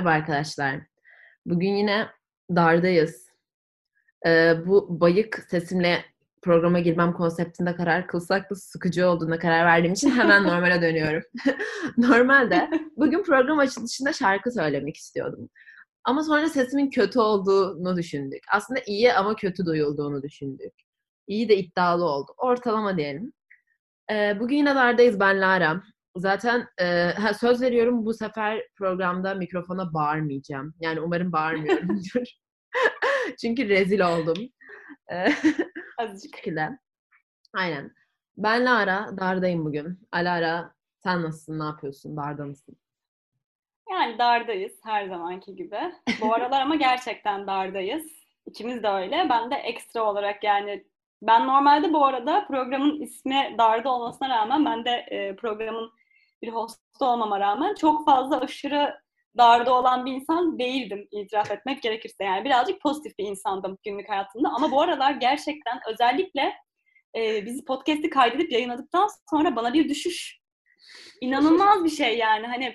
Merhaba arkadaşlar. Bugün yine dardayız. Ee, bu bayık sesimle programa girmem konseptinde karar kılsak da sıkıcı olduğuna karar verdiğim için hemen normale dönüyorum. Normalde bugün program açılışında şarkı söylemek istiyordum. Ama sonra sesimin kötü olduğunu düşündük. Aslında iyi ama kötü duyulduğunu düşündük. İyi de iddialı oldu. Ortalama diyelim. Ee, bugün yine dardayız ben Lara. Zaten e, söz veriyorum bu sefer programda mikrofona bağırmayacağım. Yani umarım bağırmıyorumdur. Çünkü rezil oldum. Azıcık. Şekilde. Aynen. Ben Lara, dardayım bugün. Alara, sen nasılsın, ne yapıyorsun, darda mısın? Yani dardayız her zamanki gibi. Bu aralar ama gerçekten dardayız. İkimiz de öyle. Ben de ekstra olarak yani ben normalde bu arada programın ismi Darda olmasına rağmen ben de e, programın bir host olmama rağmen çok fazla aşırı darda olan bir insan değildim itiraf etmek gerekirse. Yani birazcık pozitif bir insandım günlük hayatımda. Ama bu aralar gerçekten özellikle e, bizi podcast'i kaydedip yayınladıktan sonra bana bir düşüş. İnanılmaz bir şey yani. Hani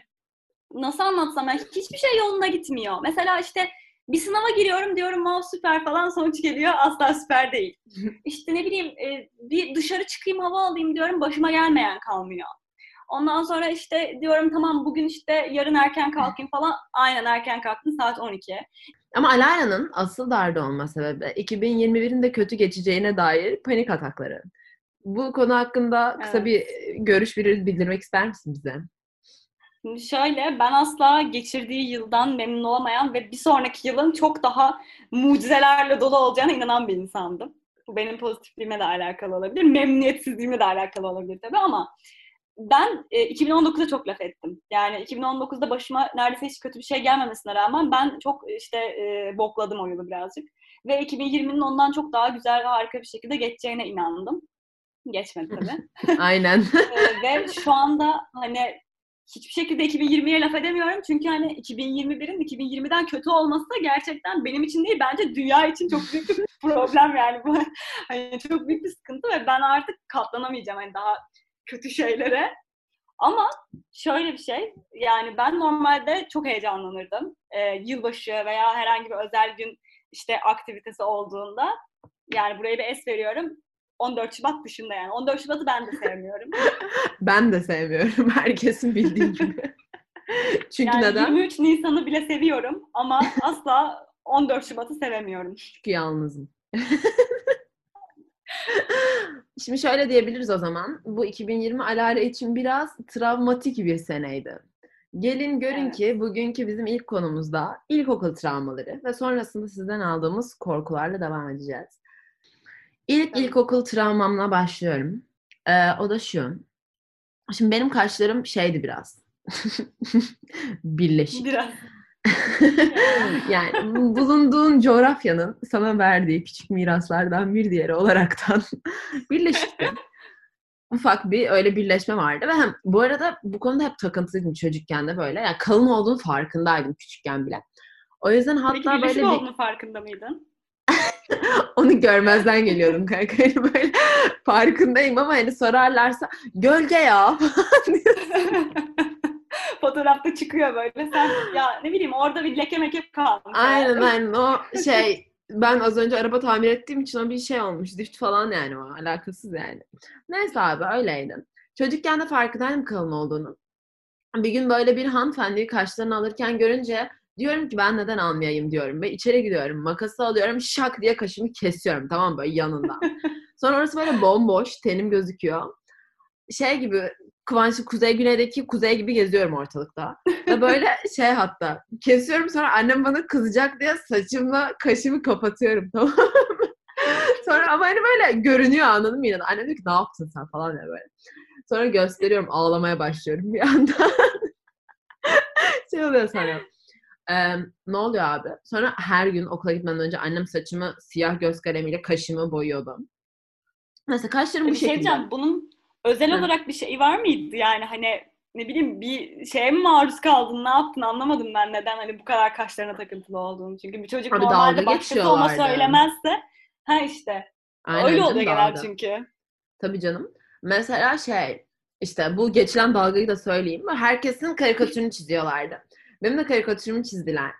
nasıl anlatsam yani hiçbir şey yolunda gitmiyor. Mesela işte bir sınava giriyorum diyorum wow süper falan sonuç geliyor asla süper değil. İşte ne bileyim e, bir dışarı çıkayım hava alayım diyorum başıma gelmeyen kalmıyor. Ondan sonra işte diyorum tamam bugün işte yarın erken kalkayım falan. Aynen erken kalktım saat 12. Ama Alara'nın asıl darda olma sebebi 2021'in de kötü geçeceğine dair panik atakları. Bu konu hakkında kısa evet. bir görüş bildirmek ister misin bize? Şimdi şöyle ben asla geçirdiği yıldan memnun olamayan ve bir sonraki yılın çok daha mucizelerle dolu olacağına inanan bir insandım. Bu benim pozitifliğime de alakalı olabilir, memnuniyetsizliğime de alakalı olabilir tabii ama ben e, 2019'da çok laf ettim. Yani 2019'da başıma neredeyse hiç kötü bir şey gelmemesine rağmen ben çok işte e, bokladım o yılı birazcık. Ve 2020'nin ondan çok daha güzel ve harika bir şekilde geçeceğine inandım. Geçmedi tabii. Aynen. e, ve şu anda hani hiçbir şekilde 2020'ye laf edemiyorum. Çünkü hani 2021'in 2020'den kötü olması da gerçekten benim için değil bence dünya için çok büyük bir problem yani bu. Hani çok büyük bir sıkıntı ve ben artık katlanamayacağım hani daha kötü şeylere. Ama şöyle bir şey, yani ben normalde çok heyecanlanırdım. Ee, yılbaşı veya herhangi bir özel gün işte aktivitesi olduğunda. Yani buraya bir es veriyorum. 14 Şubat dışında yani. 14 Şubat'ı ben de sevmiyorum. ben de sevmiyorum. Herkesin bildiği gibi. Çünkü yani neden? 23 Nisan'ı bile seviyorum ama asla 14 Şubat'ı sevemiyorum. Çünkü yalnızım. Şimdi şöyle diyebiliriz o zaman. Bu 2020 Alara için biraz travmatik bir seneydi. Gelin görün evet. ki bugünkü bizim ilk konumuzda ilkokul travmaları ve sonrasında sizden aldığımız korkularla devam edeceğiz. İlk evet. ilkokul travmamla başlıyorum. Ee, o da şu. Şimdi benim kaşlarım şeydi biraz. Birleşik. Biraz. yani bulunduğun coğrafyanın sana verdiği küçük miraslardan bir diğeri olaraktan birleşikti. Ufak bir öyle birleşme vardı ve hem bu arada bu konuda hep takıntılıydım çocukken de böyle. Yani kalın olduğunu farkındaydım küçükken bile. O yüzden hatta Peki, böyle bir... olduğunu farkında mıydın? Onu görmezden geliyordum kanka. Yani böyle farkındayım ama hani sorarlarsa gölge ya fotoğrafta çıkıyor böyle. Sen ya ne bileyim orada bir leke meke kalmış. Aynen aynen o şey ben az önce araba tamir ettiğim için o bir şey olmuş. Dift falan yani o. Alakasız yani. Neyse abi öyleydi. Çocukken de farkındaydım kalın olduğunu. Bir gün böyle bir hanımefendiyi kaşlarını alırken görünce diyorum ki ben neden almayayım diyorum. Ve içeri gidiyorum. Makası alıyorum. Şak diye kaşımı kesiyorum. Tamam böyle yanından. Sonra orası böyle bomboş. Tenim gözüküyor. Şey gibi Kıvanç'ın Kuzey Güney'deki Kuzey gibi geziyorum ortalıkta. Ve böyle şey hatta kesiyorum sonra annem bana kızacak diye saçımla kaşımı kapatıyorum tamam sonra ama hani böyle görünüyor anladın mı. Annem diyor ki ne yaptın sen falan ya böyle. Sonra gösteriyorum ağlamaya başlıyorum bir anda. şey oluyor sonra. Ee, ne oluyor abi? Sonra her gün okula gitmeden önce annem saçımı siyah göz kalemiyle kaşımı boyuyordu. Mesela kaşlarım bu bir şey şekilde. Diyeceğim, bunun özel Hı. olarak bir şey var mıydı yani hani ne bileyim bir şeye mi maruz kaldın ne yaptın anlamadım ben neden hani bu kadar kaşlarına takıntılı olduğunu. Çünkü bir çocuk Abi normalde başkası ona söylemezse ha işte Aynen, öyle oluyor genel çünkü. Tabii canım. Mesela şey işte bu geçilen dalgayı da söyleyeyim. Herkesin karikatürünü çiziyorlardı. Benim de karikatürümü çizdiler.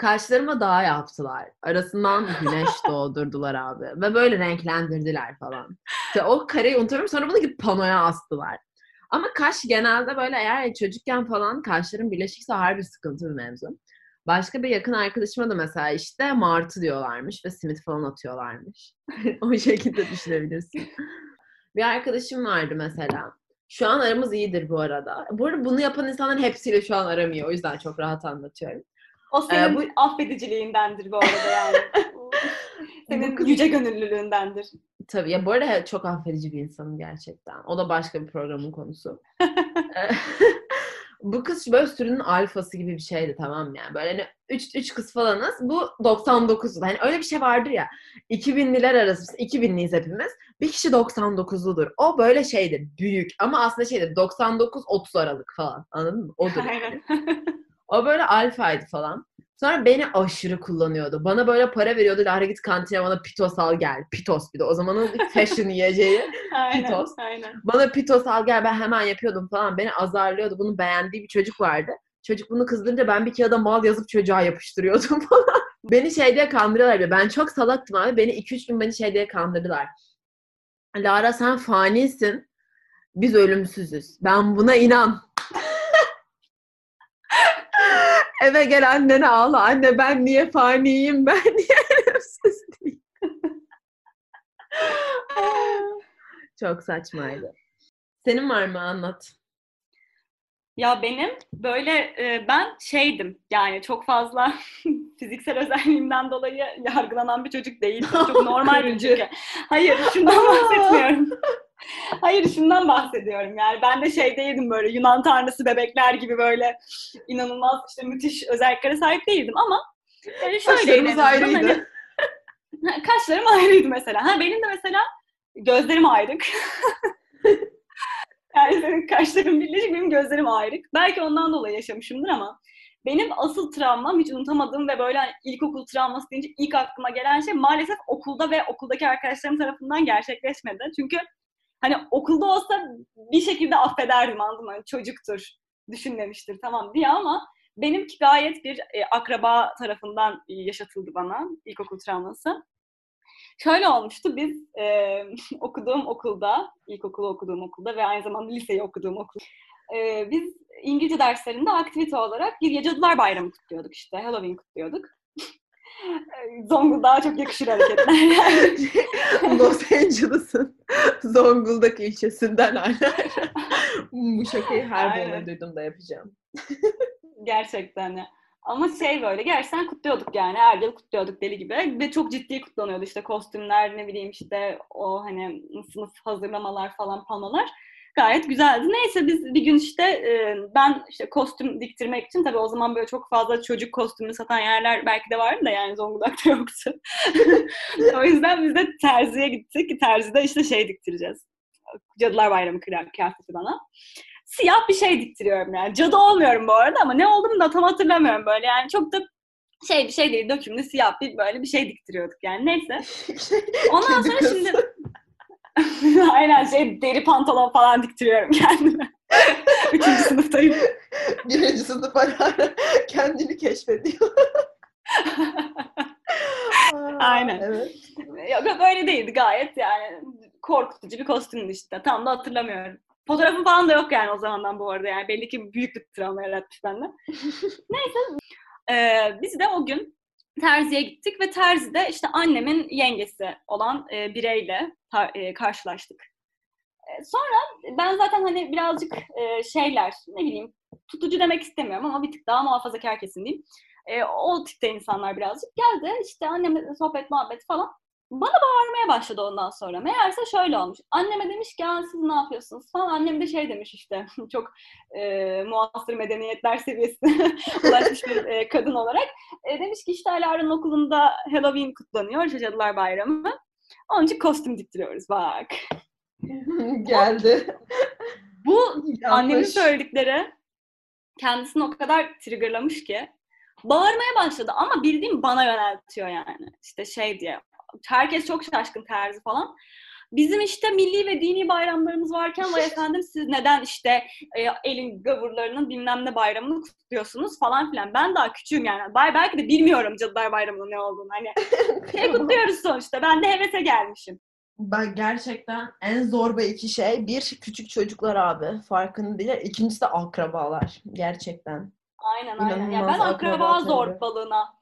Kaşlarıma dağ yaptılar. Arasından güneş doğdurdular abi. Ve böyle renklendirdiler falan. İşte o kareyi unutuyorum. Sonra bunu gidip panoya astılar. Ama kaş genelde böyle eğer çocukken falan kaşların birleşikse harbi sıkıntı bir mevzu. Başka bir yakın arkadaşıma da mesela işte martı diyorlarmış ve simit falan atıyorlarmış. o şekilde düşünebilirsin. bir arkadaşım vardı mesela. Şu an aramız iyidir bu arada. Bu arada bunu yapan insanların hepsiyle şu an aram iyi. O yüzden çok rahat anlatıyorum. O senin ee, bu... affediciliğindendir bu arada yani. senin kız... yüce gönüllülüğündendir. Tabii ya bu arada çok affedici bir insanım gerçekten. O da başka bir programın konusu. bu kız böyle sürünün alfası gibi bir şeydi tamam mı yani. Böyle hani 3 3 kız falanız. Bu 99'lu. Hani öyle bir şey vardır ya. 2000'liler arası 2000'liyiz hepimiz. Bir kişi 99'ludur. O böyle şeydir. Büyük ama aslında şeydir 99 30 Aralık falan. Anladın mı? Odur. Yani. O böyle alfaydı falan. Sonra beni aşırı kullanıyordu. Bana böyle para veriyordu. Lara git kantine bana pitos al gel. Pitos bir de. O zamanın fashion yiyeceği. aynen, pitos. Aynen. Bana pitos al gel. Ben hemen yapıyordum falan. Beni azarlıyordu. Bunu beğendiği bir çocuk vardı. Çocuk bunu kızdırınca ben bir kağıda mal yazıp çocuğa yapıştırıyordum falan. beni şey diye kandırıyorlar. Ben çok salaktım abi. Beni 2-3 gün beni şey diye kandırdılar. Lara sen fanisin. Biz ölümsüzüz. Ben buna inan. Eve gel annene ağla. Anne ben niye faniyim? Ben niye ölümsüz değilim? Çok saçmaydı. Senin var mı? Anlat. Ya benim böyle e, ben şeydim yani çok fazla fiziksel özelliğimden dolayı yargılanan bir çocuk değildim. Çok normal bir çocuk. Hayır şundan bahsetmiyorum. Hayır şundan bahsediyorum yani ben de şey değildim böyle Yunan tanrısı bebekler gibi böyle inanılmaz işte müthiş özelliklere sahip değildim ama yani şöyle Kaşlarımız ayrıydı. Hani, kaşlarım ayrıydı mesela. Ha benim de mesela gözlerim ayrık. yani senin kaşların birleşik benim gözlerim ayrık. Belki ondan dolayı yaşamışımdır ama benim asıl travmam hiç unutamadığım ve böyle hani ilkokul travması deyince ilk aklıma gelen şey maalesef okulda ve okuldaki arkadaşlarım tarafından gerçekleşmedi. Çünkü hani okulda olsa bir şekilde affederdim anladın mı? Hani çocuktur, düşünmemiştir tamam diye ama benimki gayet bir e, akraba tarafından yaşatıldı bana ilkokul travması. Şöyle olmuştu, biz e, okuduğum okulda, ilkokulu okuduğum okulda ve aynı zamanda liseyi okuduğum okul, e, biz İngilizce derslerinde aktivite olarak bir Cadılar Bayramı kutluyorduk işte, Halloween kutluyorduk. Zonguldak'a çok yakışır hareketler yani. Los Angeles'ın Zonguldak ilçesinden hala. Bu şakayı her bölümde duydum da yapacağım. Gerçekten ya. Ama şey böyle gerçekten kutluyorduk yani. Her yıl kutluyorduk deli gibi. Ve çok ciddi kutlanıyordu işte kostümler ne bileyim işte o hani sınıf hazırlamalar falan panolar gayet güzeldi. Neyse biz bir gün işte e, ben işte kostüm diktirmek için tabii o zaman böyle çok fazla çocuk kostümünü satan yerler belki de vardı da yani Zonguldak'ta yoktu. o yüzden biz de terziye gittik. Terzide işte şey diktireceğiz. Cadılar Bayramı kıyafeti bana. Siyah bir şey diktiriyorum yani. Cadı olmuyorum bu arada ama ne olduğumu da tam hatırlamıyorum böyle. Yani çok da şey bir şey değil dökümlü siyah bir böyle bir şey diktiriyorduk yani neyse. Ondan sonra şimdi Aynen şey deri pantolon falan diktiriyorum kendime. Üçüncü sınıftayım. Birinci sınıf hala kendini keşfediyor. Aynen. Evet. Yok böyle değildi gayet yani korkutucu bir kostümdü işte. Tam da hatırlamıyorum. Fotoğrafım falan da yok yani o zamandan bu arada yani belli ki büyük bir travma yaratmış bende. Neyse ee, biz de o gün terziye gittik ve terzide işte annemin yengesi olan e, bireyle e, karşılaştık. E, sonra ben zaten hani birazcık e, şeyler ne bileyim tutucu demek istemiyorum ama bir tık daha muhafazakar kesin diyeyim. E, o tipte insanlar birazcık geldi işte annemle sohbet muhabbet falan. Bana bağırmaya başladı ondan sonra. Meğerse şöyle olmuş. Anneme demiş ki siz ne yapıyorsunuz falan. Annem de şey demiş işte çok e, muasır medeniyetler seviyesine ulaşmış bir e, kadın olarak. E, demiş ki işte Alara'nın okulunda Halloween kutlanıyor. Cadılar Bayramı. Onun için kostüm diktiriyoruz bak. Geldi. Bu annemin söyledikleri kendisini o kadar triggerlamış ki bağırmaya başladı ama bildiğim bana yöneltiyor yani. İşte şey diye herkes çok şaşkın terzi falan. Bizim işte milli ve dini bayramlarımız varken vay efendim siz neden işte e, elin gavurlarının bilmem ne bayramını kutluyorsunuz falan filan. Ben daha küçüğüm yani. Bay belki de bilmiyorum Cadılar Bayramı'nın ne olduğunu. Hani şey kutluyoruz sonuçta. Ben de hevese gelmişim. Ben gerçekten en zorba iki şey. Bir küçük çocuklar abi. Farkında değil. İkincisi de akrabalar. Gerçekten. Aynen aynen. Ya ben akraba akraba zorbalığına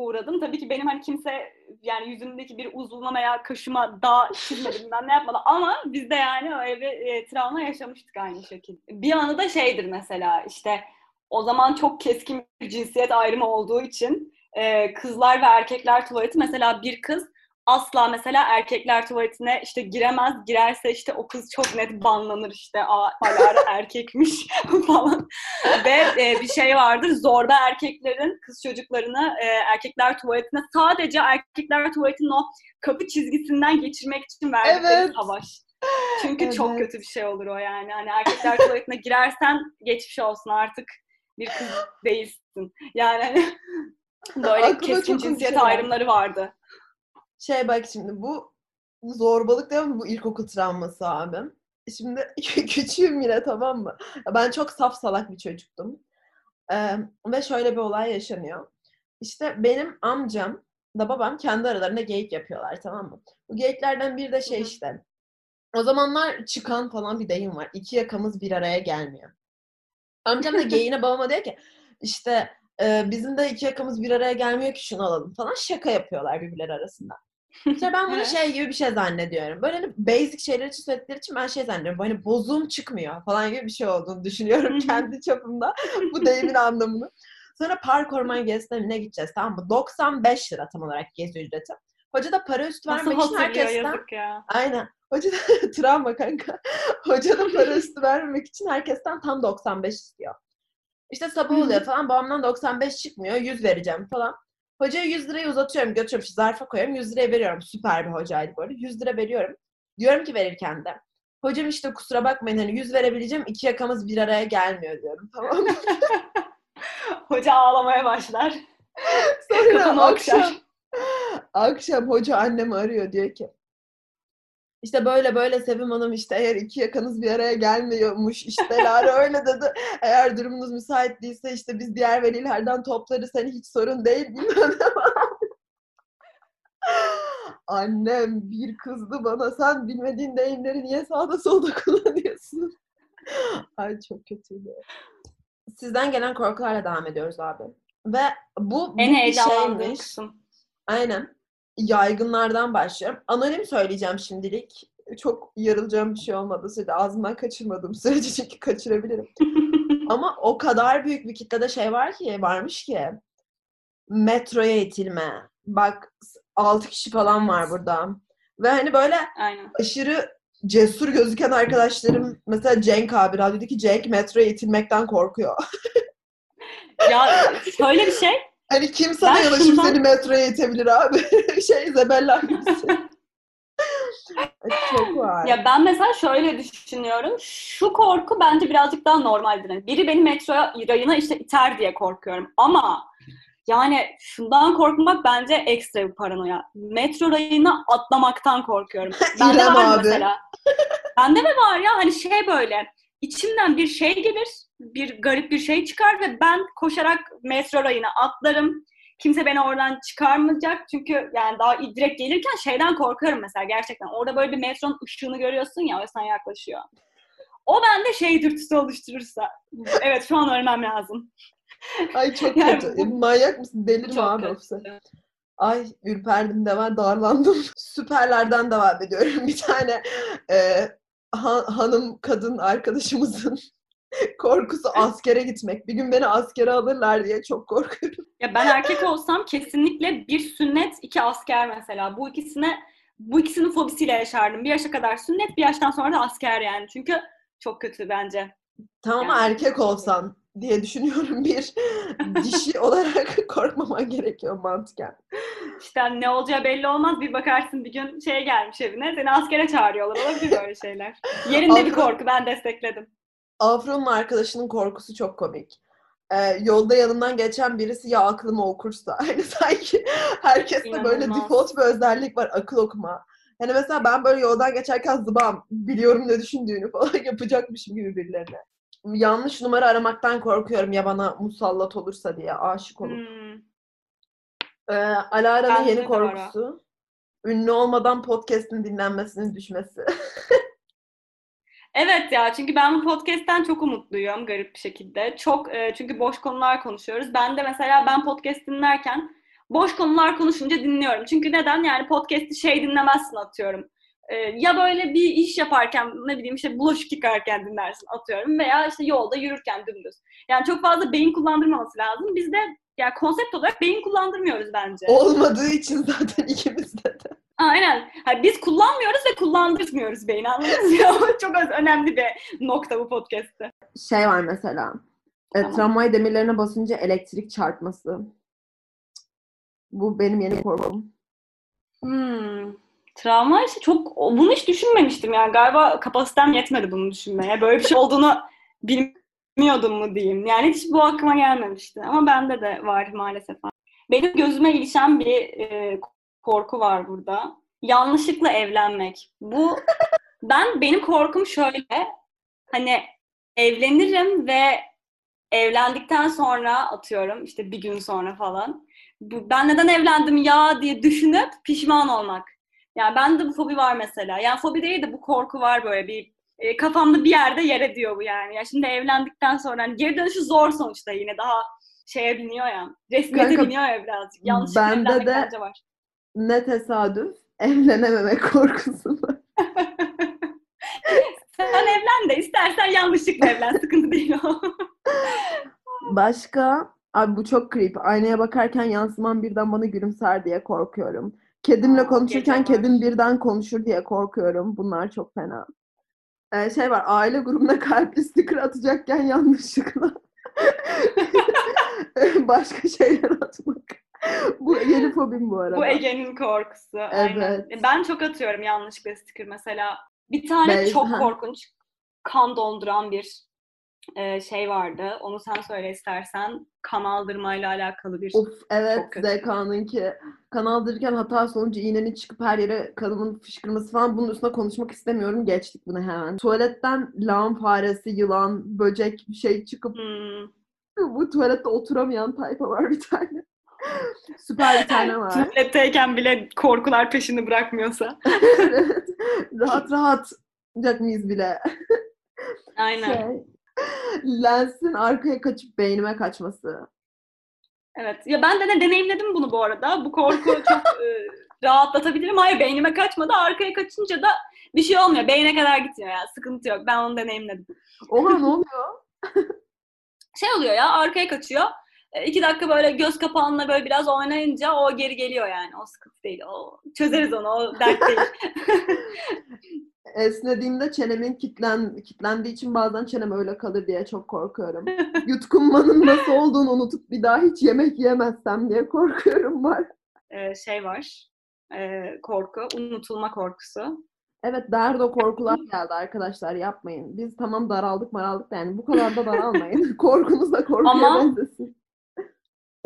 uğradım. Tabii ki benim hani kimse yani yüzümdeki bir uzvuma veya kaşıma dağ çizmedi bilmem ne yapmadı ama biz de yani öyle bir e, travma yaşamıştık aynı şekilde. Bir anı da şeydir mesela işte o zaman çok keskin bir cinsiyet ayrımı olduğu için e, kızlar ve erkekler tuvaleti mesela bir kız asla mesela erkekler tuvaletine işte giremez. Girerse işte o kız çok net banlanır işte. Aa, Alara erkekmiş falan. Ve e, bir şey vardır. Zorba erkeklerin kız çocuklarını e, erkekler tuvaletine sadece erkekler tuvaletinin o kapı çizgisinden geçirmek için verdikleri Evet. savaş. Çünkü çok Evet. kötü bir şey olur o yani. Hani erkekler tuvaletine girersen geçmiş olsun artık bir kız değilsin. Yani hani böyle Aklıma çok komik cinsiyet şeyler. ayrımları vardı. Şey bak şimdi bu zorbalık değil mi? Bu ilkokul travması abi. Şimdi küçüğüm yine tamam mı? Ben çok saf salak bir çocuktum. Ee, ve şöyle bir olay yaşanıyor. İşte benim amcam da babam kendi aralarında geyik yapıyorlar tamam mı? Bu geyiklerden biri de şey işte. O zamanlar çıkan falan bir deyim var. İki yakamız bir araya gelmiyor. Amcam da geyiğine babama diyor ki işte e, bizim de iki yakamız bir araya gelmiyor ki şunu alalım falan. Şaka yapıyorlar birbirleri arasında. İşte ben bunu Evet. şey gibi bir şey zannediyorum. Böyle hani basic şeyler için söyledikleri için ben şey zannediyorum. Bu Hani bozuğum çıkmıyor falan gibi bir şey olduğunu düşünüyorum kendi çapımda. Bu deyimin anlamını. Sonra park orman gezisine gideceğiz tamam mı? 95 lira tam olarak gezi ücreti. Hoca da para üstü Nasıl vermek için hatırlıyor herkesten... ya. Aynen. Hoca da travma kanka. Hoca da para üstü vermemek için herkesten tam 95 istiyor. İşte sabah oluyor falan. Babamdan 95 çıkmıyor. 100 vereceğim falan. Hocaya 100 lirayı uzatıyorum. Götürüyorum. işte zarfa koyuyorum. 100 liraya veriyorum. Süper bir hocaydı bu arada. 100 lira veriyorum. Diyorum ki verirken de. Hocam işte kusura bakmayın hani 100 verebileceğim. iki yakamız bir araya gelmiyor diyorum. Tamam mı? Hoca ağlamaya başlar. Sonra Kafanı akşam, okşar. akşam hoca annemi arıyor diyor ki işte böyle böyle Sevim Hanım işte eğer iki yakanız bir araya gelmiyormuş işte Lara öyle dedi. Eğer durumunuz müsait değilse işte biz diğer velilerden toplarız hani hiç sorun değil bilmem. Annem bir kızdı bana sen bilmediğin deyimleri niye sağda solda kullanıyorsun? Ay çok kötüydü. Sizden gelen korkularla devam ediyoruz abi. Ve bu, bu En bir heyecanlandığım şeymiş. kısım. Aynen. Yaygınlardan başlıyorum. Anonim söyleyeceğim şimdilik. Çok yarılacağım bir şey olmadı sürece. Ağzımdan kaçırmadığım sürece çünkü kaçırabilirim. Ama o kadar büyük bir kitlede şey var ki, varmış ki. Metroya itilme. Bak 6 kişi falan var burada. Ve hani böyle Aynen. aşırı cesur gözüken arkadaşlarım mesela Cenk abi radyodaki Cenk metroya itilmekten korkuyor. Ya şöyle bir şey. Hani kim sana Ben yanaşıp şundan- seni metroya itebilir abi? şey Zebella gibisin. Çok var. Ya ben mesela şöyle düşünüyorum. Şu korku bence birazcık daha normaldir. Yani biri beni metroya rayına işte iter diye korkuyorum. Ama yani şundan korkmak bence ekstra bir paranoya. Metro rayına atlamaktan korkuyorum. Bende İrem var abi. mesela. Bende mi var ya hani şey böyle içimden bir şey gelir, bir garip bir şey çıkar ve ben koşarak metro rayına atlarım. Kimse beni oradan çıkarmayacak çünkü yani daha direkt gelirken şeyden korkarım mesela gerçekten. Orada böyle bir metronun ışığını görüyorsun ya ve sana yaklaşıyor. O bende şey dürtüsü oluşturursa. Evet şu an ölmem lazım. Ay çok Yani kötü. bu- Manyak mısın? Delirme Çok abi ofise. Ay ürperdim de ben darlandım. Süperlerden devam ediyorum. Bir tane e, ha- hanım kadın arkadaşımızın korkusu askere gitmek. Bir gün beni askere alırlar diye çok korkuyorum. Ya ben erkek olsam kesinlikle bir sünnet, iki asker mesela. Bu ikisine bu ikisinin fobisiyle yaşardım. Bir yaşa kadar sünnet, bir yaştan sonra da asker yani. Çünkü çok kötü bence. Tamam Yani- erkek olsan diye düşünüyorum bir dişi olarak korkmaman gerekiyor mantıken. İşte ne olacağı belli olmaz. Bir bakarsın bir gün şey gelmiş evine, seni askere çağırıyorlar. Olabilir böyle şeyler. Yerinde bir korku, ben destekledim. Afro'nun arkadaşının korkusu çok komik. Ee, yolda yanından geçen birisi ya aklımı okursa. Hani sanki herkeste böyle default bir özellik var akıl okuma. Hani mesela ben böyle yoldan geçerken zıbam biliyorum ne düşündüğünü falan yapacakmışım gibi birilerine. Yanlış numara aramaktan korkuyorum ya bana musallat olursa diye aşık olup. Hmm. Ee, Alara'nın yeni korkusu. Ünlü olmadan podcast'in dinlenmesinin düşmesi. Evet ya çünkü ben bu podcast'ten çok umutluyum garip bir şekilde. Çok e, çünkü boş konular konuşuyoruz. Ben de mesela ben podcast dinlerken boş konular konuşunca dinliyorum. Çünkü neden? Yani podcast'i şey dinlemezsin atıyorum. E, ya böyle bir iş yaparken ne bileyim işte bulaşık yıkarken dinlersin atıyorum veya işte yolda yürürken dümdüz. Yani çok fazla beyin kullandırmaması lazım. Biz de yani konsept olarak beyin kullandırmıyoruz bence. Olmadığı için zaten ikimizde de. Aynen. Ha, biz kullanmıyoruz ve kullandırmıyoruz beyni anladınız? O çok önemli bir nokta bu podcast'te. Şey var mesela. E, Tamam. tramvay demirlerine basınca elektrik çarpması. Bu benim yeni korkum. Hmm. Travma işte çok bunu hiç düşünmemiştim yani galiba kapasitem yetmedi bunu düşünmeye. Böyle bir şey olduğunu bilmiyordum mu diyeyim. Yani hiç bu aklıma gelmemişti ama bende de var maalesef. Benim gözüme ilişen bir e, korku var burada. Yanlışlıkla evlenmek. Bu ben benim korkum şöyle. Hani evlenirim ve evlendikten sonra atıyorum işte bir gün sonra falan. Bu, ben neden evlendim ya diye düşünüp pişman olmak. Yani bende bu fobi var mesela. Yani fobi değil de bu korku var böyle bir e, kafamda bir yerde yer ediyor bu yani. Ya şimdi evlendikten sonra hani geri dönüşü zor sonuçta yine daha şeye biniyor ya. Resmiyete Kanka, biniyor ya birazcık. Yanlışlıkla bende de- var. Ne tesadüf evlenememek korkusu var. Sen evlen de istersen yanlışlıkla evlen. Sıkıntı değil o. Başka? Abi bu çok creep. Aynaya bakarken yansımam birden bana gülümser diye korkuyorum. Kedimle konuşurken kedim birden konuşur diye korkuyorum. Bunlar çok fena. Ee, şey var, aile grubuna kalpli sticker atacakken yanlışlıkla başka şeyler atmak. Bu yeni fobim bu arada. Bu Ege'nin korkusu. Aynen. Evet. E, Ben çok atıyorum yanlışlıkla sticker mesela. Bir tane Ben- çok ha. korkunç kan donduran bir e, şey vardı. Onu sen söyle istersen. Kan aldırmayla alakalı bir Of evet. ZK'nınki kan aldırırken hata sonucu iğnenin çıkıp her yere kanımın fışkırması falan bunun üstüne konuşmak istemiyorum. Geçtik bunu hemen. Tuvaletten lağım faresi, yılan, böcek bir şey çıkıp Hmm. bu tuvalette oturamayan tayfa var bir tane. Süper bir tane var. Tuvaletteyken bile korkular peşini bırakmıyorsa. Rahat rahat mıyız bile? Aynen. Şey, lensin arkaya kaçıp beynime kaçması. Evet. Ya ben de ne deneyimledim bunu bu arada. Bu korku çok e, rahatlatabilirim. Hayır beynime kaçmadı. Arkaya kaçınca da bir şey olmuyor. Beyne kadar gitmiyor ya. Sıkıntı yok. Ben onu deneyimledim. Oha ne oluyor? Şey oluyor ya arkaya kaçıyor. E, iki dakika böyle göz kapağınla böyle biraz oynayınca o geri geliyor yani. O sıkıntı değil. O çözeriz onu. O dert değil. Esnediğimde çenemin kitlen, kitlendiği için bazen çenem öyle kalır diye çok korkuyorum. Yutkunmanın nasıl olduğunu unutup bir daha hiç yemek yemezsem diye korkuyorum var. E, şey var. E, korku. Unutulma korkusu. Evet derdo korkular geldi arkadaşlar yapmayın. Biz tamam daraldık maraldık da yani bu kadar da daralmayın. Korkunuz da korkuya Ama- benzesin.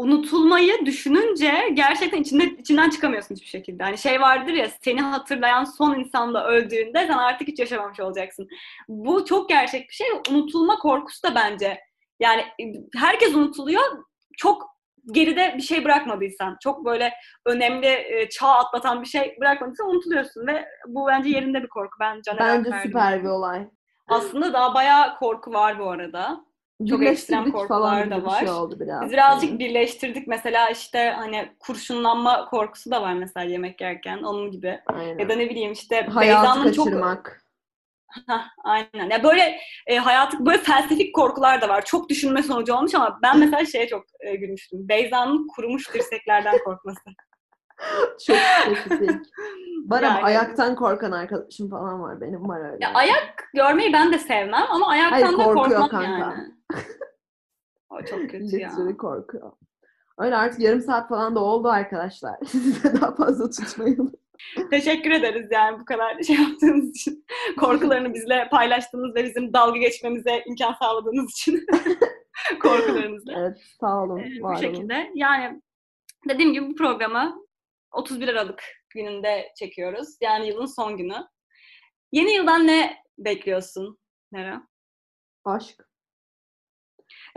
Unutulmayı düşününce gerçekten içinde, içinden çıkamıyorsun hiçbir şekilde. Hani şey vardır ya seni hatırlayan son insan da öldüğünde sen artık hiç yaşamamış olacaksın. Bu çok gerçek bir şey. Unutulma korkusu da bence. Yani herkes unutuluyor. Çok geride bir şey bırakmadıysan, çok böyle önemli e, çağ atlatan bir şey bırakmadıysan unutuluyorsun ve bu bence yerinde bir korku. Ben Caner Bence süper bir olay. Aslında daha bayağı korku var bu arada. Çok ekstrem korkular da gibi bir var. şey oldu biraz. Biz birazcık birleştirdik. Mesela işte hani kurşunlanma korkusu da var mesela yemek yerken. Onun gibi. Aynen. Ya da ne bileyim işte Hayatı Beyza'nın çok... kaçırmak. Hah, aynen. Ya böyle e, hayatı böyle felsefik korkular da var. Çok düşünme sonucu olmuş ama ben mesela şeye çok e, gülmüştüm. Beyza'nın kurumuş dirseklerden korkması. Çok spesifik. Var Yani- ayaktan korkan arkadaşım falan var. Benim var öyle. Ya ayak görmeyi ben de sevmem ama ayaktan Hayır, da korkmam kanka. yani. O çok kötü ya. Literally korkuyor. Öyle artık yarım saat falan da oldu arkadaşlar. Sizi de daha fazla tutmayalım. Teşekkür ederiz yani bu kadar şey yaptığınız için. Korkularını bizle paylaştığınız ve bizim dalga geçmemize imkan sağladığınız için. Korkularınızla. Evet sağ olun. Ee, bu olun. şekilde. Yani dediğim gibi bu programı 31 Aralık gününde çekiyoruz. Yani yılın son günü. Yeni yıldan ne bekliyorsun Nera? Aşk.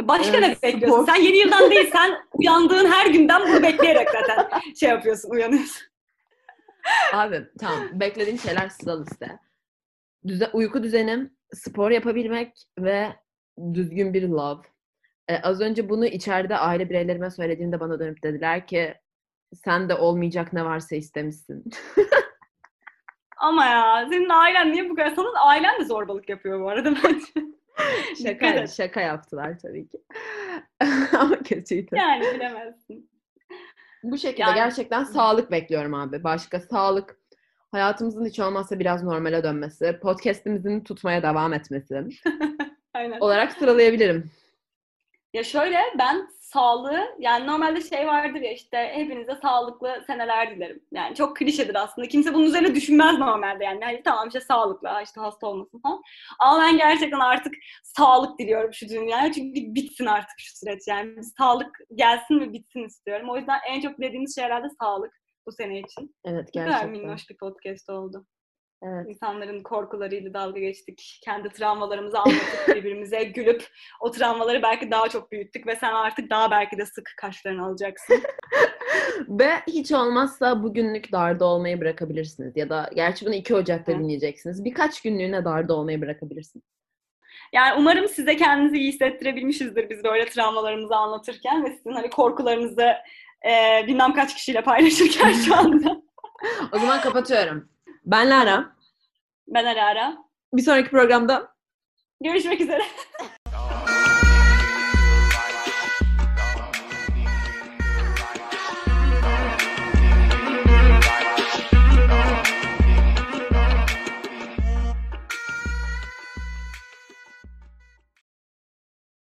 Başka Evet, ne bekliyorsun? spor. Sen yeni yıldan değil, sen uyandığın her günden bunu bekleyerek zaten şey yapıyorsun, uyanıyorsun. Abi tamam. Beklediğim şeyler sıralı liste. Düze- uyku düzenim, spor yapabilmek ve düzgün bir love. Ee, az önce bunu içeride aile bireylerime söylediğimde bana dönüp dediler ki sen de olmayacak ne varsa istemişsin. Ama ya senin ailen niye bu kadar? Senin ailen de zorbalık yapıyor bu arada bence. Şaka, şaka yaptılar tabii ki. Ama kötüydü. Yani bilemezsin. Bu şekilde Yani- gerçekten sağlık bekliyorum abi. Başka sağlık. Hayatımızın hiç olmazsa biraz normale dönmesi. Podcast'imizin tutmaya devam etmesi. Aynen. olarak sıralayabilirim. Ya şöyle ben sağlığı yani normalde şey vardır ya işte hepinize sağlıklı seneler dilerim. Yani çok klişedir aslında. Kimse bunun üzerine düşünmez normalde yani. Hani tamam işte sağlıklı, işte hasta olmasın falan. Ama ben gerçekten artık sağlık diliyorum şu dünyaya. Çünkü bitsin artık şu süreç yani. Sağlık gelsin ve bitsin istiyorum. O yüzden en çok dediğimiz şey herhalde sağlık bu sene için. Evet gerçekten. minnoş bir podcast oldu. Evet. İnsanların korkularıyla dalga geçtik. Kendi travmalarımızı anlatıp birbirimize gülüp o travmaları belki daha çok büyüttük ve sen artık daha belki de sık kaşlarını alacaksın. Ve hiç olmazsa bugünlük darda olmayı bırakabilirsiniz. Ya da gerçi bunu 2 Ocak'ta Hı. dinleyeceksiniz. Birkaç günlüğüne darda olmayı bırakabilirsiniz. Yani umarım size kendinizi iyi hissettirebilmişizdir biz böyle travmalarımızı anlatırken ve sizin hani korkularınızı e, bilmem kaç kişiyle paylaşırken şu anda. O zaman kapatıyorum. Ben Lara. Ben ara ara. Bir sonraki programda Görüşmek üzere.